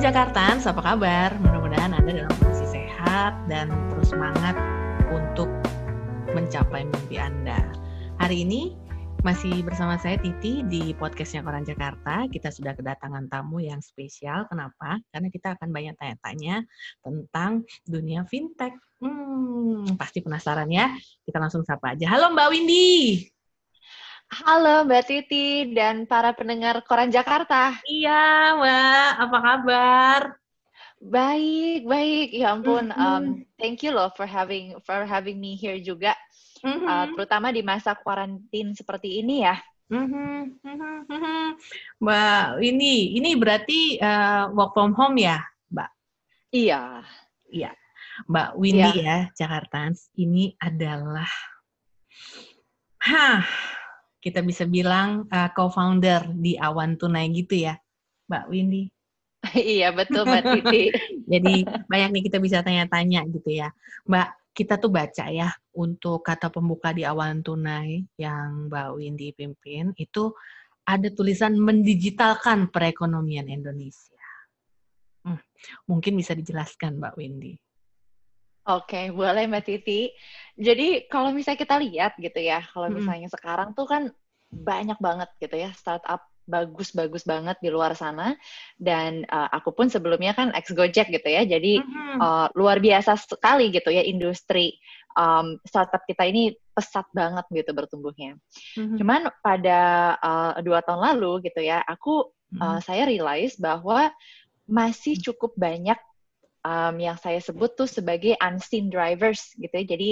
Jakarta, apa kabar? Mudah-mudahan Anda dalam kondisi sehat dan terus semangat untuk mencapai mimpi Anda. Hari ini masih bersama saya Titi di podcastnya Koran Jakarta. Kita sudah kedatangan tamu yang spesial. Kenapa? Karena kita akan banyak tanya-tanya tentang dunia fintech. Hmm, pasti penasaran ya. Kita langsung sapa aja. Halo Mbak Windy. Halo Mbak Titi dan para pendengar Koran Jakarta. Iya Mbak, apa kabar? Baik, baik. Ya ampun, mm-hmm. um, thank you loh for having for having me here juga, mm-hmm. uh, terutama di masa kuarantin seperti ini ya. Mm-hmm. Mm-hmm. Mbak, ini ini berarti uh, work from home ya, Mbak? Iya. Iya. Mbak Windy iya. ya, Jakarta. Ini adalah, hah, kita bisa bilang uh, co-founder di Awan Tunai gitu ya, Mbak Windy. iya betul Mbak Titi. Jadi banyak nih kita bisa tanya-tanya gitu ya, Mbak. Kita tuh baca ya untuk kata pembuka di Awan Tunai yang Mbak Windy pimpin itu ada tulisan mendigitalkan perekonomian Indonesia. Hmm, mungkin bisa dijelaskan Mbak Windy. Oke, boleh Mbak Titi. Jadi kalau misalnya kita lihat gitu ya, kalau misalnya hmm. sekarang tuh kan banyak banget gitu ya startup bagus-bagus banget di luar sana dan uh, aku pun sebelumnya kan ex Gojek gitu ya jadi mm-hmm. uh, luar biasa sekali gitu ya industri um, startup kita ini pesat banget gitu bertumbuhnya. Mm-hmm. Cuman pada uh, dua tahun lalu gitu ya aku uh, mm-hmm. saya realize bahwa masih cukup banyak um, yang saya sebut tuh sebagai unseen drivers gitu ya. Jadi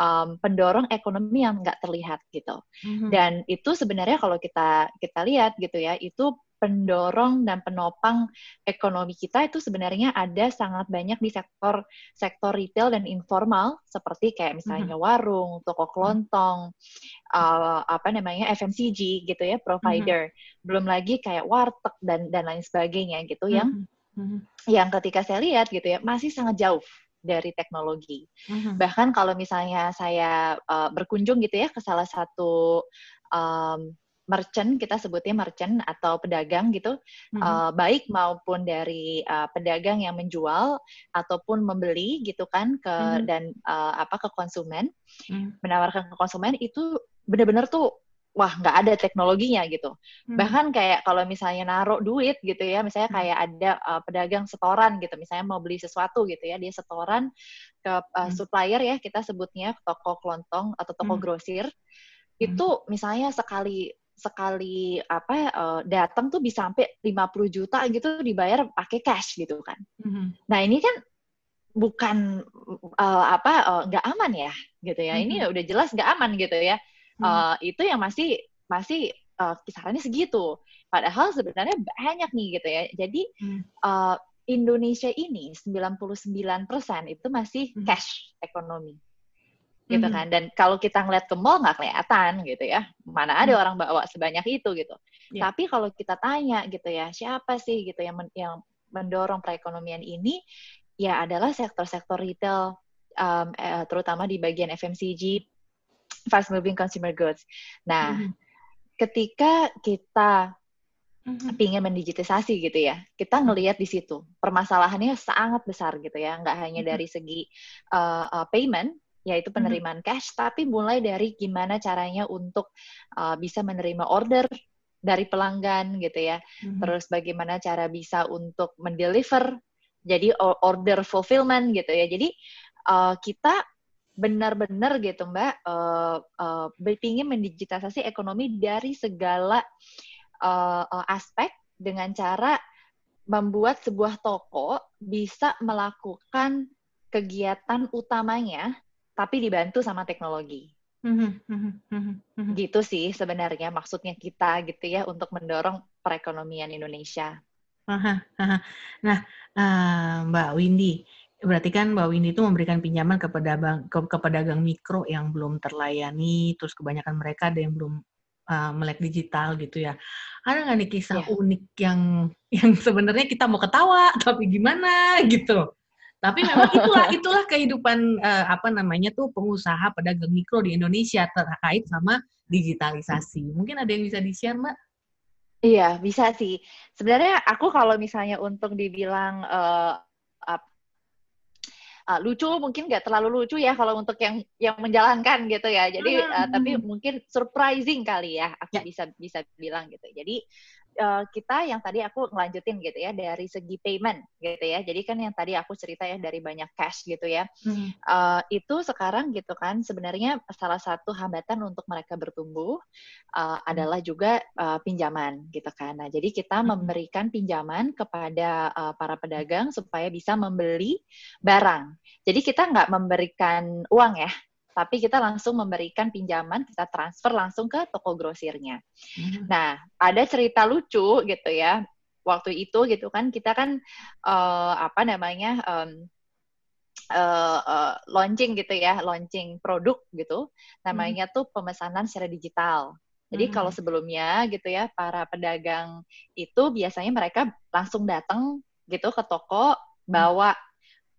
um, pendorong ekonomi yang nggak terlihat gitu. Mm-hmm. Dan itu sebenarnya kalau kita kita lihat gitu ya, itu pendorong dan penopang ekonomi kita itu sebenarnya ada sangat banyak di sektor sektor retail dan informal seperti kayak misalnya mm-hmm. warung, toko kelontong, uh, apa namanya FMCG gitu ya, provider. Mm-hmm. Belum lagi kayak warteg dan dan lain sebagainya gitu mm-hmm. yang hmm. yang ketika saya lihat gitu ya masih sangat jauh dari teknologi. Hmm. Bahkan kalau misalnya saya uh, berkunjung gitu ya ke salah satu um, merchant kita sebutnya merchant atau pedagang gitu mm-hmm. uh, baik maupun dari uh, pedagang yang menjual ataupun membeli gitu kan ke mm-hmm. dan uh, apa ke konsumen mm-hmm. menawarkan ke konsumen itu benar-benar tuh wah nggak ada teknologinya gitu. Hmm. Bahkan kayak kalau misalnya naruh duit gitu ya, misalnya hmm. kayak ada uh, pedagang setoran gitu, misalnya mau beli sesuatu gitu ya, dia setoran ke uh, hmm. supplier ya kita sebutnya toko kelontong atau toko hmm. grosir. Hmm. Itu misalnya sekali sekali apa uh, datang tuh bisa sampai 50 juta gitu dibayar pakai cash gitu kan. Hmm. Nah, ini kan bukan uh, apa nggak uh, aman ya gitu ya. Hmm. Ini udah jelas nggak aman gitu ya uh, itu yang masih masih uh, kisarannya segitu. Padahal sebenarnya banyak nih gitu ya. Jadi hmm. uh, Indonesia ini 99% itu masih hmm. cash ekonomi. Gitu hmm. kan. Dan kalau kita ngeliat ke mall nggak kelihatan gitu ya. Mana ada hmm. orang bawa sebanyak itu gitu. Yeah. Tapi kalau kita tanya gitu ya, siapa sih gitu yang men yang mendorong perekonomian ini? Ya adalah sektor-sektor retail um, eh, terutama di bagian FMCG, fast moving consumer goods. Nah, mm-hmm. ketika kita mm-hmm. ingin mendigitisasi gitu ya, kita ngelihat di situ permasalahannya sangat besar gitu ya, nggak hanya mm-hmm. dari segi uh, uh, payment yaitu mm-hmm. penerimaan mm-hmm. cash, tapi mulai dari gimana caranya untuk uh, bisa menerima order dari pelanggan gitu ya, mm-hmm. terus bagaimana cara bisa untuk mendeliver, jadi order fulfillment gitu ya, jadi uh, kita benar-benar gitu Mbak uh, uh, ingin mendigitalisasi ekonomi dari segala uh, uh, aspek dengan cara membuat sebuah toko bisa melakukan kegiatan utamanya tapi dibantu sama teknologi. gitu sih sebenarnya maksudnya kita gitu ya untuk mendorong perekonomian Indonesia. Nah, uh, Mbak Windy, Berarti kan Mbak Windy itu memberikan pinjaman ke pedagang, ke, ke pedagang mikro yang belum terlayani, terus kebanyakan mereka ada yang belum uh, melek digital gitu ya. Ada nggak nih kisah yeah. unik yang yang sebenarnya kita mau ketawa tapi gimana gitu? Tapi memang itulah itulah kehidupan uh, apa namanya tuh pengusaha pedagang mikro di Indonesia terkait sama digitalisasi. Mungkin ada yang bisa di-share, Mbak? Iya, bisa sih. Sebenarnya aku kalau misalnya untuk dibilang uh, uh, lucu mungkin nggak terlalu lucu ya kalau untuk yang yang menjalankan gitu ya. Jadi uh, tapi mungkin surprising kali ya aku yeah. bisa bisa bilang gitu. Jadi uh, kita yang tadi aku ngelanjutin gitu ya dari segi payment gitu ya. Jadi kan yang tadi aku cerita ya dari banyak cash gitu ya. Hmm. Uh, itu sekarang gitu kan sebenarnya salah satu hambatan untuk mereka bertumbuh uh, adalah juga uh, pinjaman gitu kan. Nah, jadi kita hmm. memberikan pinjaman kepada uh, para pedagang supaya bisa membeli barang. Jadi kita nggak memberikan uang ya, tapi kita langsung memberikan pinjaman, kita transfer langsung ke toko grosirnya. Hmm. Nah, ada cerita lucu gitu ya. Waktu itu gitu kan kita kan uh, apa namanya um, uh, uh, launching gitu ya, launching produk gitu. Namanya hmm. tuh pemesanan secara digital. Jadi hmm. kalau sebelumnya gitu ya para pedagang itu biasanya mereka langsung datang gitu ke toko bawa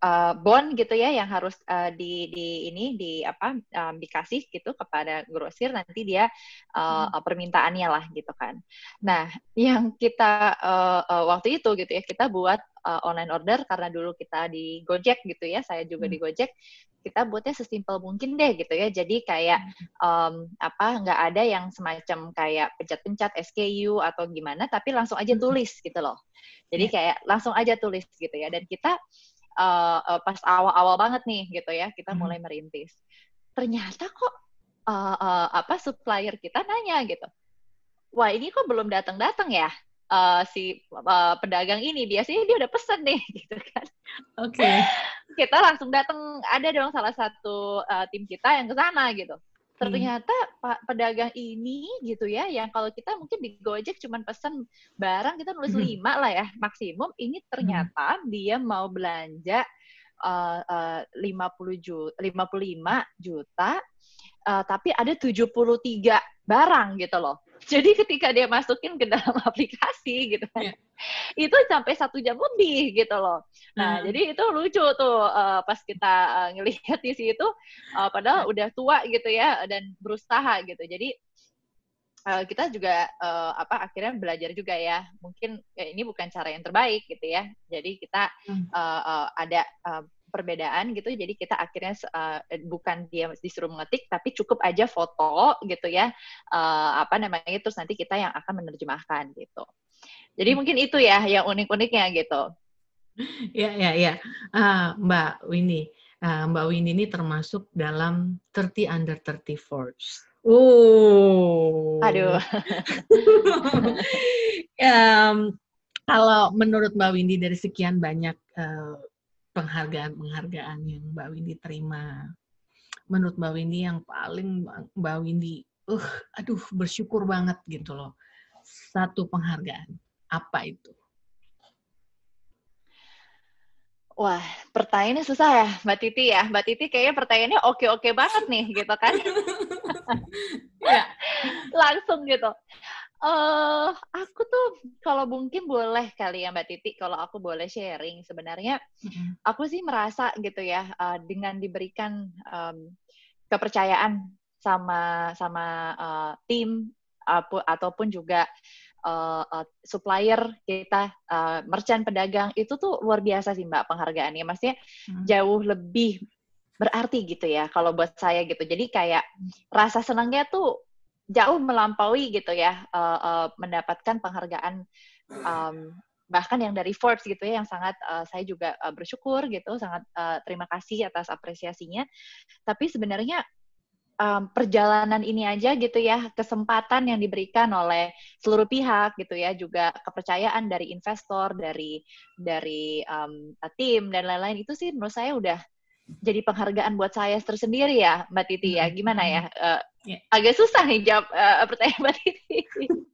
uh, bond gitu ya yang harus uh, di di ini di apa um, dikasih gitu kepada grosir nanti dia uh, hmm. permintaannya lah gitu kan. Nah, yang kita uh, uh, waktu itu gitu ya kita buat uh, online order karena dulu kita di Gojek gitu ya, saya juga hmm. di Gojek kita buatnya sesimpel mungkin deh gitu ya. Jadi kayak um, apa nggak ada yang semacam kayak pencet-pencet SKU atau gimana, tapi langsung aja tulis gitu loh. Jadi iya. kayak langsung aja tulis gitu ya. Dan kita uh, uh, pas awal-awal banget nih gitu ya kita hmm. mulai merintis. Ternyata kok uh, uh, apa supplier kita nanya gitu. Wah ini kok belum datang-datang ya uh, si uh, pedagang ini? Biasanya dia udah pesen nih gitu kan. Oke. Okay. kita langsung datang ada dong salah satu uh, tim kita yang ke sana gitu ternyata pak pedagang ini gitu ya yang kalau kita mungkin di Gojek cuma pesan barang kita nulis hmm. lima lah ya maksimum ini ternyata hmm. dia mau belanja uh, uh, 50 juta 55 juta uh, tapi ada 73 barang gitu loh jadi ketika dia masukin ke dalam aplikasi gitu kan, yeah. itu sampai satu jam lebih gitu loh. Nah, hmm. jadi itu lucu tuh uh, pas kita uh, ngelihat di situ, uh, padahal udah tua gitu ya dan berusaha gitu. Jadi uh, kita juga uh, apa akhirnya belajar juga ya mungkin ya ini bukan cara yang terbaik gitu ya jadi kita uh, uh, ada uh, perbedaan gitu. Jadi kita akhirnya uh, bukan dia disuruh mengetik tapi cukup aja foto gitu ya. Uh, apa namanya terus nanti kita yang akan menerjemahkan gitu. Jadi hmm. mungkin itu ya yang unik-uniknya gitu. Ya ya ya uh, Mbak Winnie. Uh, Mbak Winnie ini termasuk dalam 30 under 30 Forbes Oh. Aduh. um, kalau menurut Mbak Windy dari sekian banyak uh, penghargaan-penghargaan yang Mbak Windy terima. Menurut Mbak Windy yang paling Mbak Windy, uh, aduh bersyukur banget gitu loh. Satu penghargaan. Apa itu? Wah, pertanyaannya susah ya, Mbak Titi ya. Mbak Titi kayaknya pertanyaannya oke-oke banget nih, gitu kan? ya. Langsung gitu uh, aku tuh kalau mungkin boleh kali ya Mbak Titi, kalau aku boleh sharing sebenarnya, mm-hmm. aku sih merasa gitu ya uh, dengan diberikan um, kepercayaan sama sama uh, tim uh, ataupun juga uh, uh, supplier kita, uh, merchant pedagang itu tuh luar biasa sih Mbak penghargaannya, maksudnya hmm. jauh lebih berarti gitu ya kalau buat saya gitu. Jadi kayak rasa senangnya tuh jauh melampaui gitu ya uh, uh, mendapatkan penghargaan um, bahkan yang dari Forbes gitu ya yang sangat uh, saya juga uh, bersyukur gitu sangat uh, terima kasih atas apresiasinya. Tapi sebenarnya um, perjalanan ini aja gitu ya kesempatan yang diberikan oleh seluruh pihak gitu ya juga kepercayaan dari investor dari dari um, tim dan lain-lain itu sih menurut saya udah jadi penghargaan buat saya tersendiri ya Mbak Titi ya. Gimana ya? Uh, yeah. Agak susah nih jawab uh, pertanyaan Mbak Titi.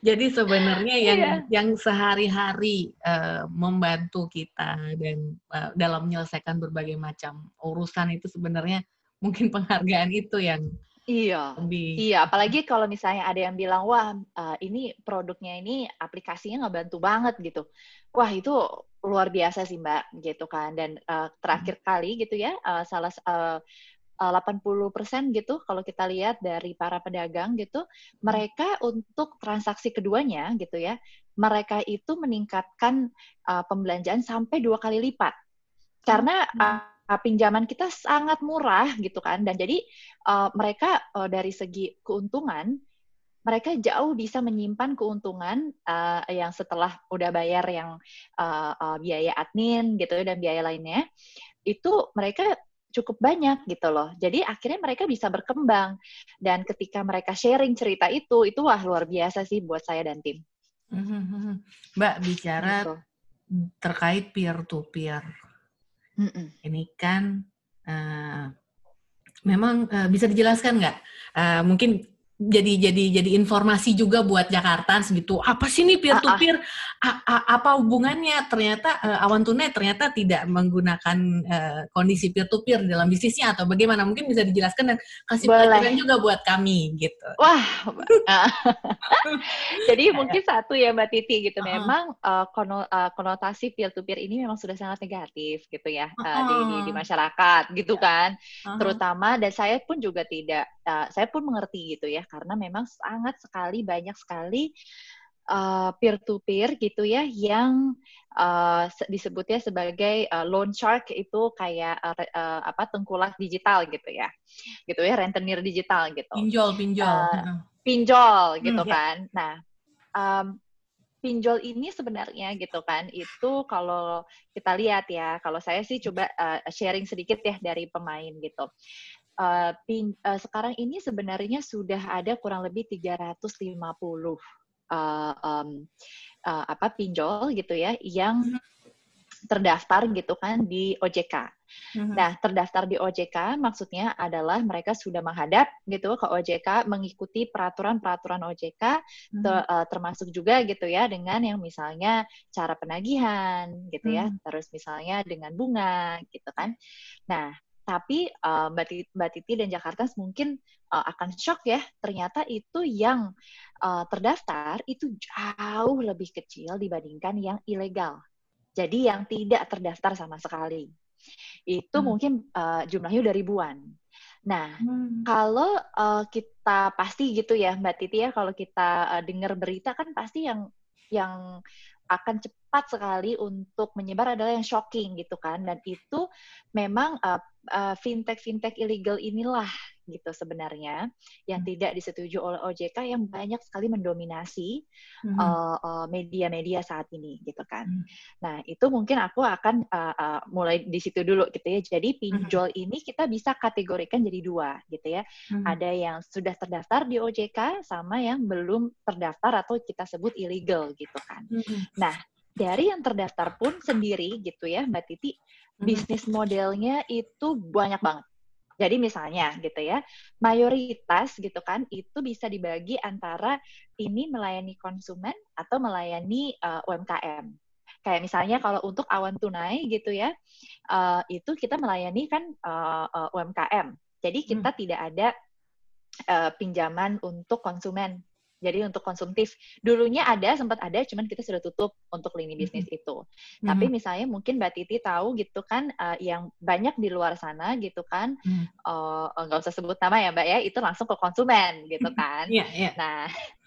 Jadi sebenarnya yang yeah. yang sehari-hari uh, membantu kita dan uh, dalam menyelesaikan berbagai macam urusan itu sebenarnya mungkin penghargaan itu yang Iya, lebih. iya. Apalagi kalau misalnya ada yang bilang, wah uh, ini produknya ini aplikasinya nggak bantu banget gitu. Wah itu luar biasa sih mbak, gitu kan. Dan uh, terakhir hmm. kali gitu ya, uh, salah uh, 80% gitu kalau kita lihat dari para pedagang gitu, mereka untuk transaksi keduanya gitu ya, mereka itu meningkatkan uh, pembelanjaan sampai dua kali lipat. Karena uh, pinjaman kita sangat murah gitu kan dan jadi uh, mereka uh, dari segi keuntungan mereka jauh bisa menyimpan keuntungan uh, yang setelah udah bayar yang uh, uh, biaya admin gitu dan biaya lainnya itu mereka cukup banyak gitu loh. Jadi akhirnya mereka bisa berkembang dan ketika mereka sharing cerita itu itu wah luar biasa sih buat saya dan tim. Mbak bicara gitu. terkait peer to peer. Mm-mm. Ini kan uh, memang uh, bisa dijelaskan nggak? Uh, mungkin jadi jadi jadi informasi juga buat Jakarta segitu. Apa sih nih peer to peer? Apa hubungannya? Ternyata uh, awan tunai ternyata tidak menggunakan uh, kondisi peer to peer dalam bisnisnya atau bagaimana? Mungkin bisa dijelaskan dan kasih pelajaran juga buat kami gitu. Wah jadi mungkin satu ya Mbak Titi gitu. -huh. memang uh, kono, uh, konotasi peer to peer ini memang sudah sangat negatif gitu ya uh, di, di di masyarakat gitu kan. Uh -huh. terutama dan saya pun juga tidak uh, saya pun mengerti gitu ya karena memang sangat sekali banyak sekali uh, peer to peer gitu ya yang uh, disebutnya sebagai uh, loan shark itu kayak uh, uh, apa tengkulak digital gitu ya. Gitu ya rentenir digital gitu. Pinjol pinjol uh, pinjol gitu hmm, kan. Nah um, pinjol ini sebenarnya gitu kan itu kalau kita lihat ya kalau saya sih coba uh, sharing sedikit ya dari pemain gitu uh, pin, uh, sekarang ini sebenarnya sudah ada kurang lebih 350 uh, um, uh, apa pinjol gitu ya yang mm-hmm. terdaftar gitu kan di OJK. Mm-hmm. Nah, terdaftar di OJK maksudnya adalah mereka sudah menghadap gitu ke OJK, mengikuti peraturan-peraturan OJK, mm-hmm. ter, uh, termasuk juga gitu ya dengan yang misalnya cara penagihan gitu ya, mm-hmm. terus misalnya dengan bunga gitu kan. Nah, tapi uh, Mbak, Titi, Mbak Titi dan Jakarta mungkin uh, akan shock ya, ternyata itu yang uh, terdaftar itu jauh lebih kecil dibandingkan yang ilegal. Jadi yang tidak terdaftar sama sekali. Itu hmm. mungkin uh, jumlahnya udah ribuan. Nah, hmm. kalau uh, kita pasti gitu ya Mbak Titi ya, kalau kita uh, dengar berita kan pasti yang yang akan cepat sekali untuk menyebar adalah yang shocking gitu kan dan itu memang uh, uh, fintech fintech ilegal inilah gitu sebenarnya yang hmm. tidak disetujui oleh OJK yang banyak sekali mendominasi hmm. uh, uh, media-media saat ini gitu kan. Hmm. Nah itu mungkin aku akan uh, uh, mulai di situ dulu gitu ya. Jadi pinjol hmm. ini kita bisa kategorikan jadi dua gitu ya. Hmm. Ada yang sudah terdaftar di OJK sama yang belum terdaftar atau kita sebut illegal gitu kan. Hmm. Nah dari yang terdaftar pun sendiri gitu ya Mbak Titi hmm. bisnis modelnya itu banyak banget. Jadi misalnya gitu ya, mayoritas gitu kan itu bisa dibagi antara ini melayani konsumen atau melayani uh, eh, UMKM. Kayak misalnya kalau untuk awan tunai gitu ya, uh, itu kita melayani kan uh, uh, UMKM. Jadi kita hmm. tidak ada uh, pinjaman untuk konsumen jadi untuk konsumtif dulunya ada sempat ada, cuman kita sudah tutup untuk lini bisnis mm -hmm. itu. Mm -hmm. Tapi misalnya mungkin Mbak Titi tahu gitu kan uh, yang banyak di luar sana gitu kan, mm. uh, nggak usah sebut nama ya Mbak ya, itu langsung ke konsumen gitu kan. yeah, yeah. Nah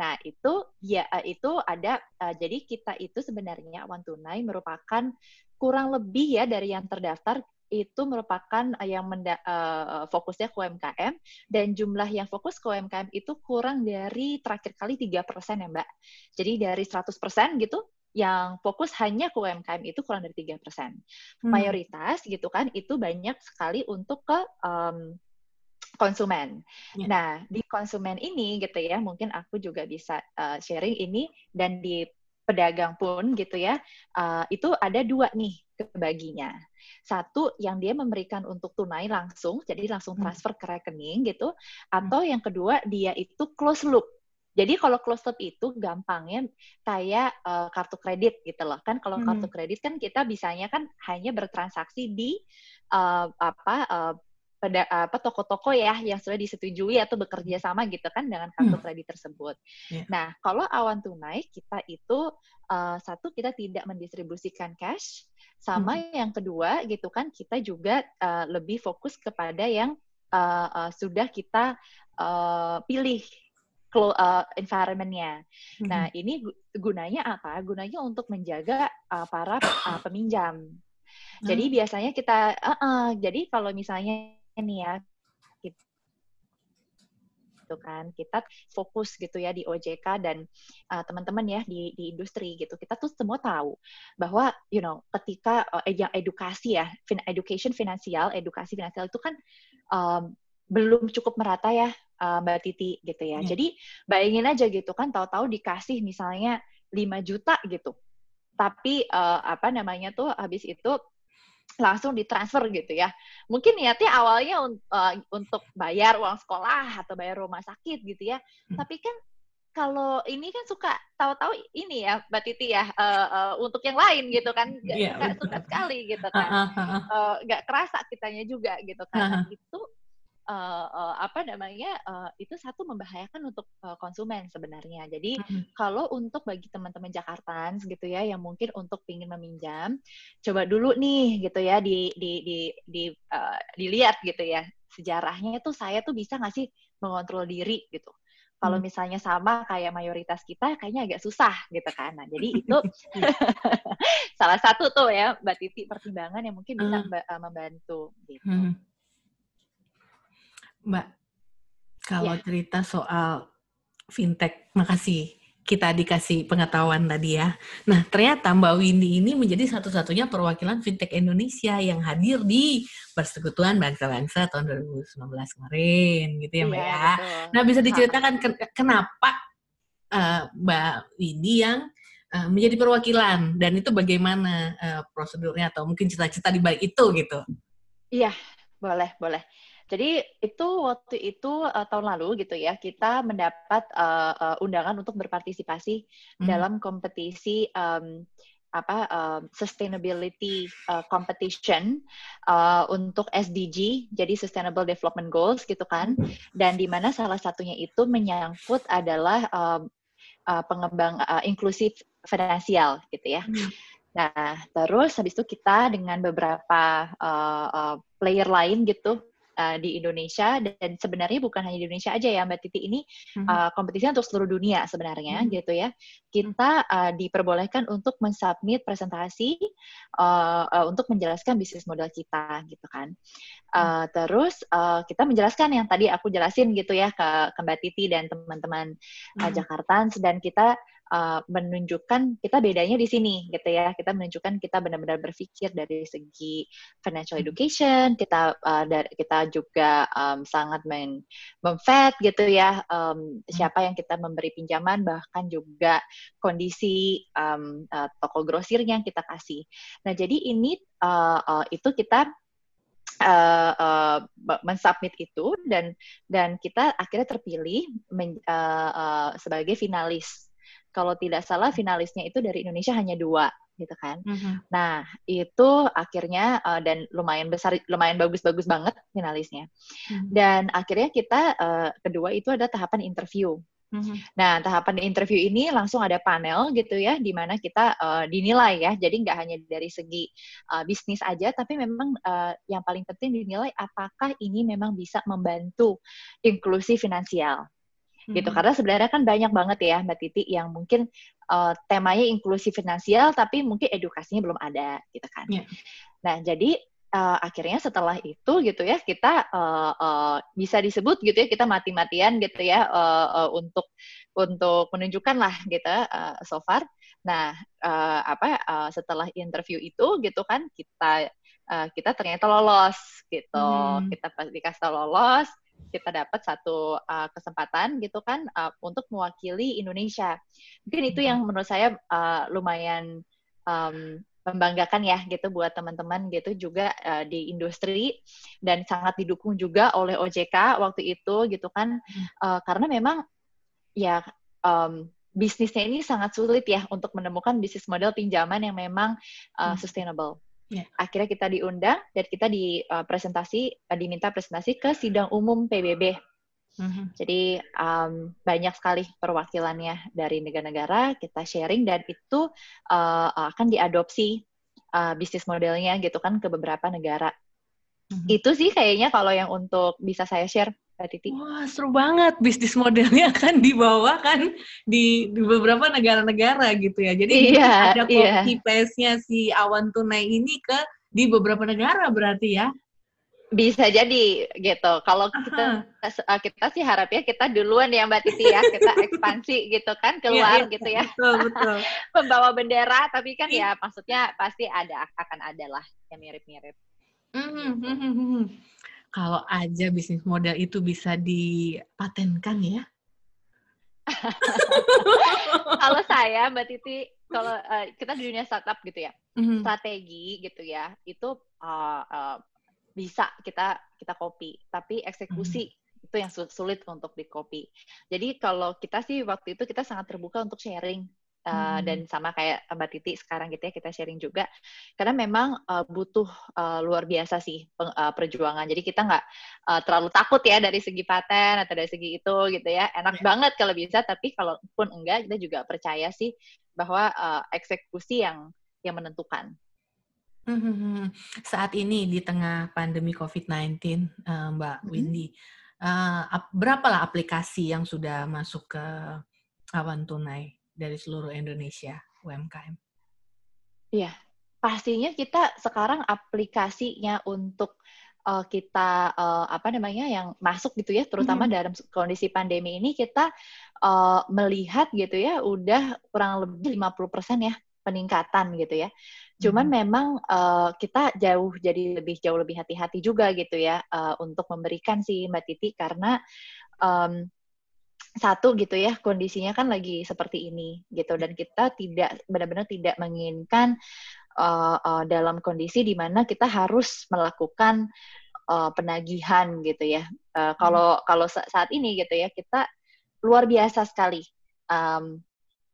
Nah, itu ya itu ada uh, jadi kita itu sebenarnya awan tunai merupakan kurang lebih ya dari yang terdaftar itu merupakan eh, yang menda, uh, fokusnya ke UMKM dan jumlah yang fokus ke UMKM itu kurang dari terakhir kali tiga persen ya Mbak. Jadi dari 100% gitu yang fokus hanya ke UMKM itu kurang dari tiga persen. Hmm. Mayoritas gitu kan itu banyak sekali untuk ke um, konsumen. Yeah. Nah, di konsumen ini gitu ya, mungkin aku juga bisa uh, sharing ini dan di pedagang pun gitu ya, uh, itu ada dua nih kebaginya. Satu yang dia memberikan untuk tunai langsung, jadi langsung hmm. transfer ke rekening gitu, atau yang kedua dia itu close loop. Jadi kalau close loop itu gampangnya kayak uh, kartu kredit gitu loh. Kan kalau hmm. kartu kredit kan kita bisanya kan hanya bertransaksi di uh, apa uh, pada apa toko-toko ya yang sudah disetujui atau bekerja sama gitu kan dengan kartu hmm. kredit tersebut. Yeah. Nah, kalau awan tunai kita itu uh, satu kita tidak mendistribusikan cash Sama hmm. yang kedua gitu kan kita juga uh, lebih fokus kepada yang uh, uh, sudah kita uh, pilih uh, environment-nya. Hmm. Nah, ini gunanya apa? Gunanya untuk menjaga uh, para uh, peminjam. Jadi hmm. biasanya kita, uh -uh, jadi kalau misalnya nih ya gitu kan. Kita fokus gitu ya di OJK dan uh, teman-teman ya di di industri gitu. Kita tuh semua tahu bahwa you know ketika uh, yang edukasi ya, fin education finansial, edukasi finansial itu kan um, belum cukup merata ya uh, Mbak Titi gitu ya. Yeah. Jadi bayangin aja gitu kan tahu-tahu dikasih misalnya 5 juta gitu. Tapi uh, apa namanya tuh habis itu langsung ditransfer gitu ya. Mungkin niatnya awalnya uh, untuk bayar uang sekolah atau bayar rumah sakit gitu ya. Hmm. Tapi kan kalau ini kan suka tahu-tahu ini ya Mbak Titi ya uh, uh, untuk yang lain gitu kan yeah, suka, suka sekali gitu kan uh, uh, uh. Uh, gak kerasa kitanya juga gitu kan uh, uh. itu uh, uh, apa namanya uh, itu satu membahayakan untuk uh, konsumen sebenarnya. Jadi hmm. kalau untuk bagi teman-teman Jakarta gitu ya yang mungkin untuk ingin meminjam, coba dulu nih gitu ya di di di, di uh, dilihat gitu ya sejarahnya itu saya tuh bisa nggak sih mengontrol diri gitu. Kalau hmm. misalnya sama kayak mayoritas kita, kayaknya agak susah gitu kan. Nah, jadi itu salah satu tuh ya, Mbak Titi pertimbangan yang mungkin bisa uh. membantu gitu. Hmm. Mbak, kalau ya. cerita soal fintech, makasih kita dikasih pengetahuan tadi ya. Nah, ternyata Mbak Windy ini menjadi satu-satunya perwakilan fintech Indonesia yang hadir di Persekutuan Bangsa-Bangsa tahun 2019 kemarin, gitu ya Mbak ya. ya. Nah, bisa diceritakan kenapa uh, Mbak Windy yang uh, menjadi perwakilan dan itu bagaimana uh, prosedurnya atau mungkin cita-cita di balik itu gitu? Iya, boleh, boleh. Jadi itu waktu itu uh, tahun lalu gitu ya kita mendapat uh, uh, undangan untuk berpartisipasi hmm. dalam kompetisi um, apa um, sustainability uh, competition uh, untuk SDG jadi Sustainable Development Goals gitu kan dan di mana salah satunya itu menyangkut adalah um, uh, pengembang uh, inklusif finansial gitu ya. Hmm. Nah, terus habis itu kita dengan beberapa uh, uh, player lain gitu uh, di Indonesia dan sebenarnya bukan hanya di Indonesia aja ya Mbak Titi ini mm-hmm. uh, kompetisi untuk seluruh dunia sebenarnya mm-hmm. gitu ya. Kita uh, diperbolehkan untuk mensubmit presentasi uh, uh, untuk menjelaskan bisnis model kita gitu kan. Uh, terus uh, kita menjelaskan yang tadi aku jelasin gitu ya ke, ke Mbak Titi dan teman-teman uh. Jakarta. Dan kita uh, menunjukkan kita bedanya di sini gitu ya. Kita menunjukkan kita benar-benar berpikir dari segi financial hmm. education. Kita uh, dari kita juga um, sangat men memfed gitu ya um, siapa yang kita memberi pinjaman bahkan juga kondisi um, uh, toko grosirnya yang kita kasih. Nah jadi ini uh, uh, itu kita uh, uh, mensubmit itu dan dan kita akhirnya terpilih men, uh, uh, sebagai finalis kalau tidak salah finalisnya itu dari Indonesia hanya dua gitu kan. Mm-hmm. Nah itu akhirnya uh, dan lumayan besar, lumayan bagus-bagus banget finalisnya. Mm-hmm. Dan akhirnya kita uh, kedua itu ada tahapan interview. Mm-hmm. Nah tahapan interview ini langsung ada panel gitu ya, di mana kita uh, dinilai ya. Jadi nggak hanya dari segi uh, bisnis aja, tapi memang uh, yang paling penting dinilai apakah ini memang bisa membantu inklusi finansial gitu hmm. karena sebenarnya kan banyak banget ya mbak Titi yang mungkin uh, temanya inklusi finansial tapi mungkin edukasinya belum ada gitu kan yeah. nah jadi uh, akhirnya setelah itu gitu ya kita uh, uh, bisa disebut gitu ya kita mati-matian gitu ya uh, uh, untuk untuk menunjukkan lah gitu uh, so far nah uh, apa uh, setelah interview itu gitu kan kita uh, kita ternyata lolos gitu hmm. kita dikasih lolos kita dapat satu uh, kesempatan gitu kan uh, untuk mewakili Indonesia. Mungkin itu yang menurut saya uh, lumayan um, membanggakan ya gitu buat teman-teman gitu juga uh, di industri dan sangat didukung juga oleh OJK waktu itu gitu kan uh, karena memang ya um, bisnisnya ini sangat sulit ya untuk menemukan bisnis model pinjaman yang memang uh, sustainable. Yeah. Akhirnya kita diundang dan kita di uh, presentasi uh, diminta presentasi ke sidang umum PBB. Mm-hmm. Jadi um, banyak sekali perwakilannya dari negara-negara kita sharing dan itu uh, akan diadopsi uh, bisnis modelnya gitu kan ke beberapa negara. Mm-hmm. Itu sih kayaknya kalau yang untuk bisa saya share. Mbak Titi. Wah, seru banget bisnis modelnya kan dibawa kan di, di beberapa negara-negara gitu ya. Jadi iya, ada copy iya. paste-nya si awan tunai ini ke di beberapa negara berarti ya. Bisa jadi gitu. Kalau kita uh, kita sih harapnya kita duluan ya Mbak Titi ya, kita ekspansi gitu kan iya, keluar yeah, yeah, gitu ya. Betul, betul. Membawa bendera, tapi kan ya maksudnya pasti ada akan ada lah yang mirip-mirip. Mm -hmm. Kalau aja bisnis model itu bisa dipatenkan ya. kalau saya Mbak Titi, kalau uh, kita di dunia startup gitu ya, mm -hmm. strategi gitu ya, itu uh, uh, bisa kita kita copy, tapi eksekusi hmm. itu yang sulit untuk di copy. Jadi kalau kita sih waktu itu kita sangat terbuka untuk sharing uh, hmm. dan sama kayak Mbak Titi sekarang gitu ya kita sharing juga karena memang uh, butuh uh, luar biasa sih peng, uh, perjuangan jadi kita nggak uh, terlalu takut ya dari segi paten atau dari segi itu gitu ya enak yeah. banget kalau bisa tapi kalaupun enggak kita juga percaya sih bahwa uh, eksekusi yang yang menentukan Hmm, saat ini di tengah pandemi COVID-19, uh, Mbak hmm. Windy, uh, berapalah aplikasi yang sudah masuk ke Awan Tunai dari seluruh Indonesia UMKM? Iya, pastinya kita sekarang aplikasinya untuk uh, kita uh, apa namanya yang masuk gitu ya, terutama hmm. dalam kondisi pandemi ini kita uh, melihat gitu ya, udah kurang lebih 50% ya peningkatan gitu ya. Cuman hmm. memang uh, kita jauh jadi lebih jauh lebih hati-hati juga gitu ya uh, untuk memberikan si Mbak Titi karena um, satu gitu ya kondisinya kan lagi seperti ini gitu dan kita tidak benar-benar tidak menginginkan uh, uh, dalam kondisi di mana kita harus melakukan uh, penagihan gitu ya. Uh, kalau hmm. kalau saat ini gitu ya kita luar biasa sekali um,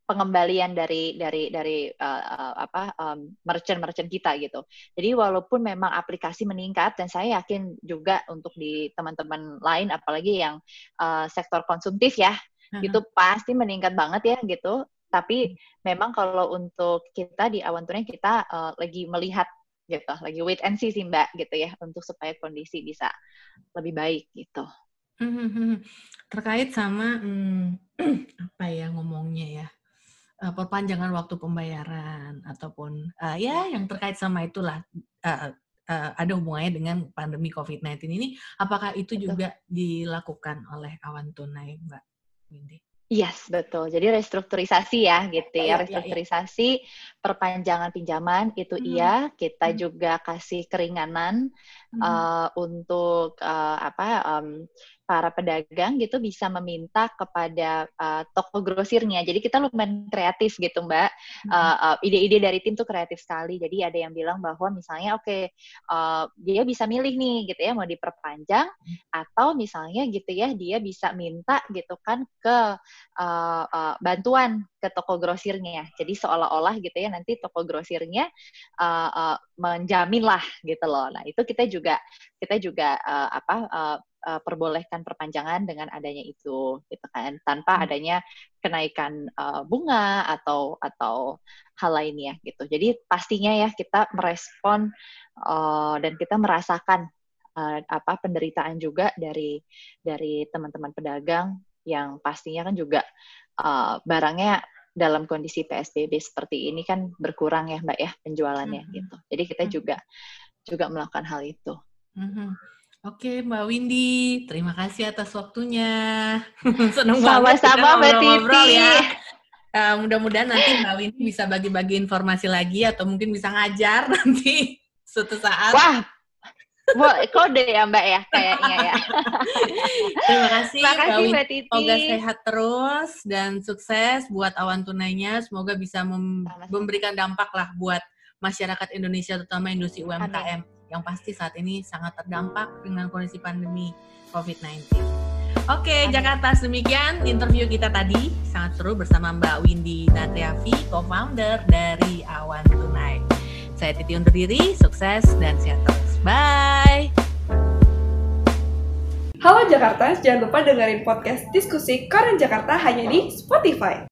pengembalian dari dari dari uh, uh, apa um, merchant-merchant kita gitu. Jadi walaupun memang aplikasi meningkat dan saya yakin juga untuk di teman-teman lain apalagi yang uh, sektor konsumtif ya, uh-huh. itu pasti meningkat banget ya gitu. Tapi memang kalau untuk kita di awan tunai kita uh, lagi melihat gitu, lagi wait and see sih Mbak gitu ya untuk supaya kondisi bisa lebih baik gitu. Hmm, hmm. Terkait sama hmm, apa ya ngomongnya ya uh, perpanjangan waktu pembayaran ataupun uh, ya yang terkait sama itulah uh, uh, ada hubungannya dengan pandemi COVID-19 ini. Apakah itu juga dilakukan oleh Awan Tunai, Mbak Windy? Yes, betul. Jadi restrukturisasi ya, gitu ya. Iya, iya, iya. Restrukturisasi, perpanjangan pinjaman itu hmm. iya. Kita hmm. juga kasih keringanan hmm. uh, untuk uh, apa um, para pedagang gitu bisa meminta kepada uh, toko grosirnya. Jadi kita lumayan kreatif gitu Mbak. Hmm. Uh, uh, ide-ide dari tim tuh kreatif sekali. Jadi ada yang bilang bahwa misalnya oke okay, uh, dia bisa milih nih gitu ya mau diperpanjang hmm. atau misalnya gitu ya dia bisa minta gitu kan ke uh, uh, bantuan ke toko grosirnya. Jadi seolah-olah gitu ya nanti toko grosirnya uh, uh, menjamin lah gitu loh. Nah itu kita juga kita juga uh, apa uh, uh, perbolehkan perpanjangan dengan adanya itu gitu kan tanpa hmm. adanya kenaikan uh, bunga atau atau hal lainnya gitu jadi pastinya ya kita merespon uh, dan kita merasakan uh, apa penderitaan juga dari dari teman-teman pedagang yang pastinya kan juga uh, barangnya dalam kondisi PSBB seperti ini kan berkurang ya Mbak ya penjualannya -hmm. gitu. Jadi kita hmm. juga juga melakukan hal itu. -hmm. Oke, Mbak Windy, terima kasih atas waktunya. Senang banget sama Mbak Titi. Ya. Uh, mudah-mudahan nanti Mbak Windy bisa bagi-bagi informasi lagi atau mungkin bisa ngajar nanti suatu saat. Wah, Wah, kode ya Mbak ya kayaknya ya. Terima kasih, Terima kasih Mbak, Mbak Titi. Semoga sehat terus dan sukses buat awan tunainya. Semoga bisa mem memberikan dampak lah buat masyarakat Indonesia terutama industri UMKM. Amin yang pasti saat ini sangat terdampak dengan kondisi pandemi COVID-19. Oke, Jakarta demikian interview kita tadi. Sangat seru bersama Mbak Windy Natriavi, co-founder dari Awan Tunai. Saya Titi undur diri, sukses dan sehat terus. Bye! Halo Jakarta, jangan lupa dengerin podcast diskusi Koran Jakarta hanya di Spotify.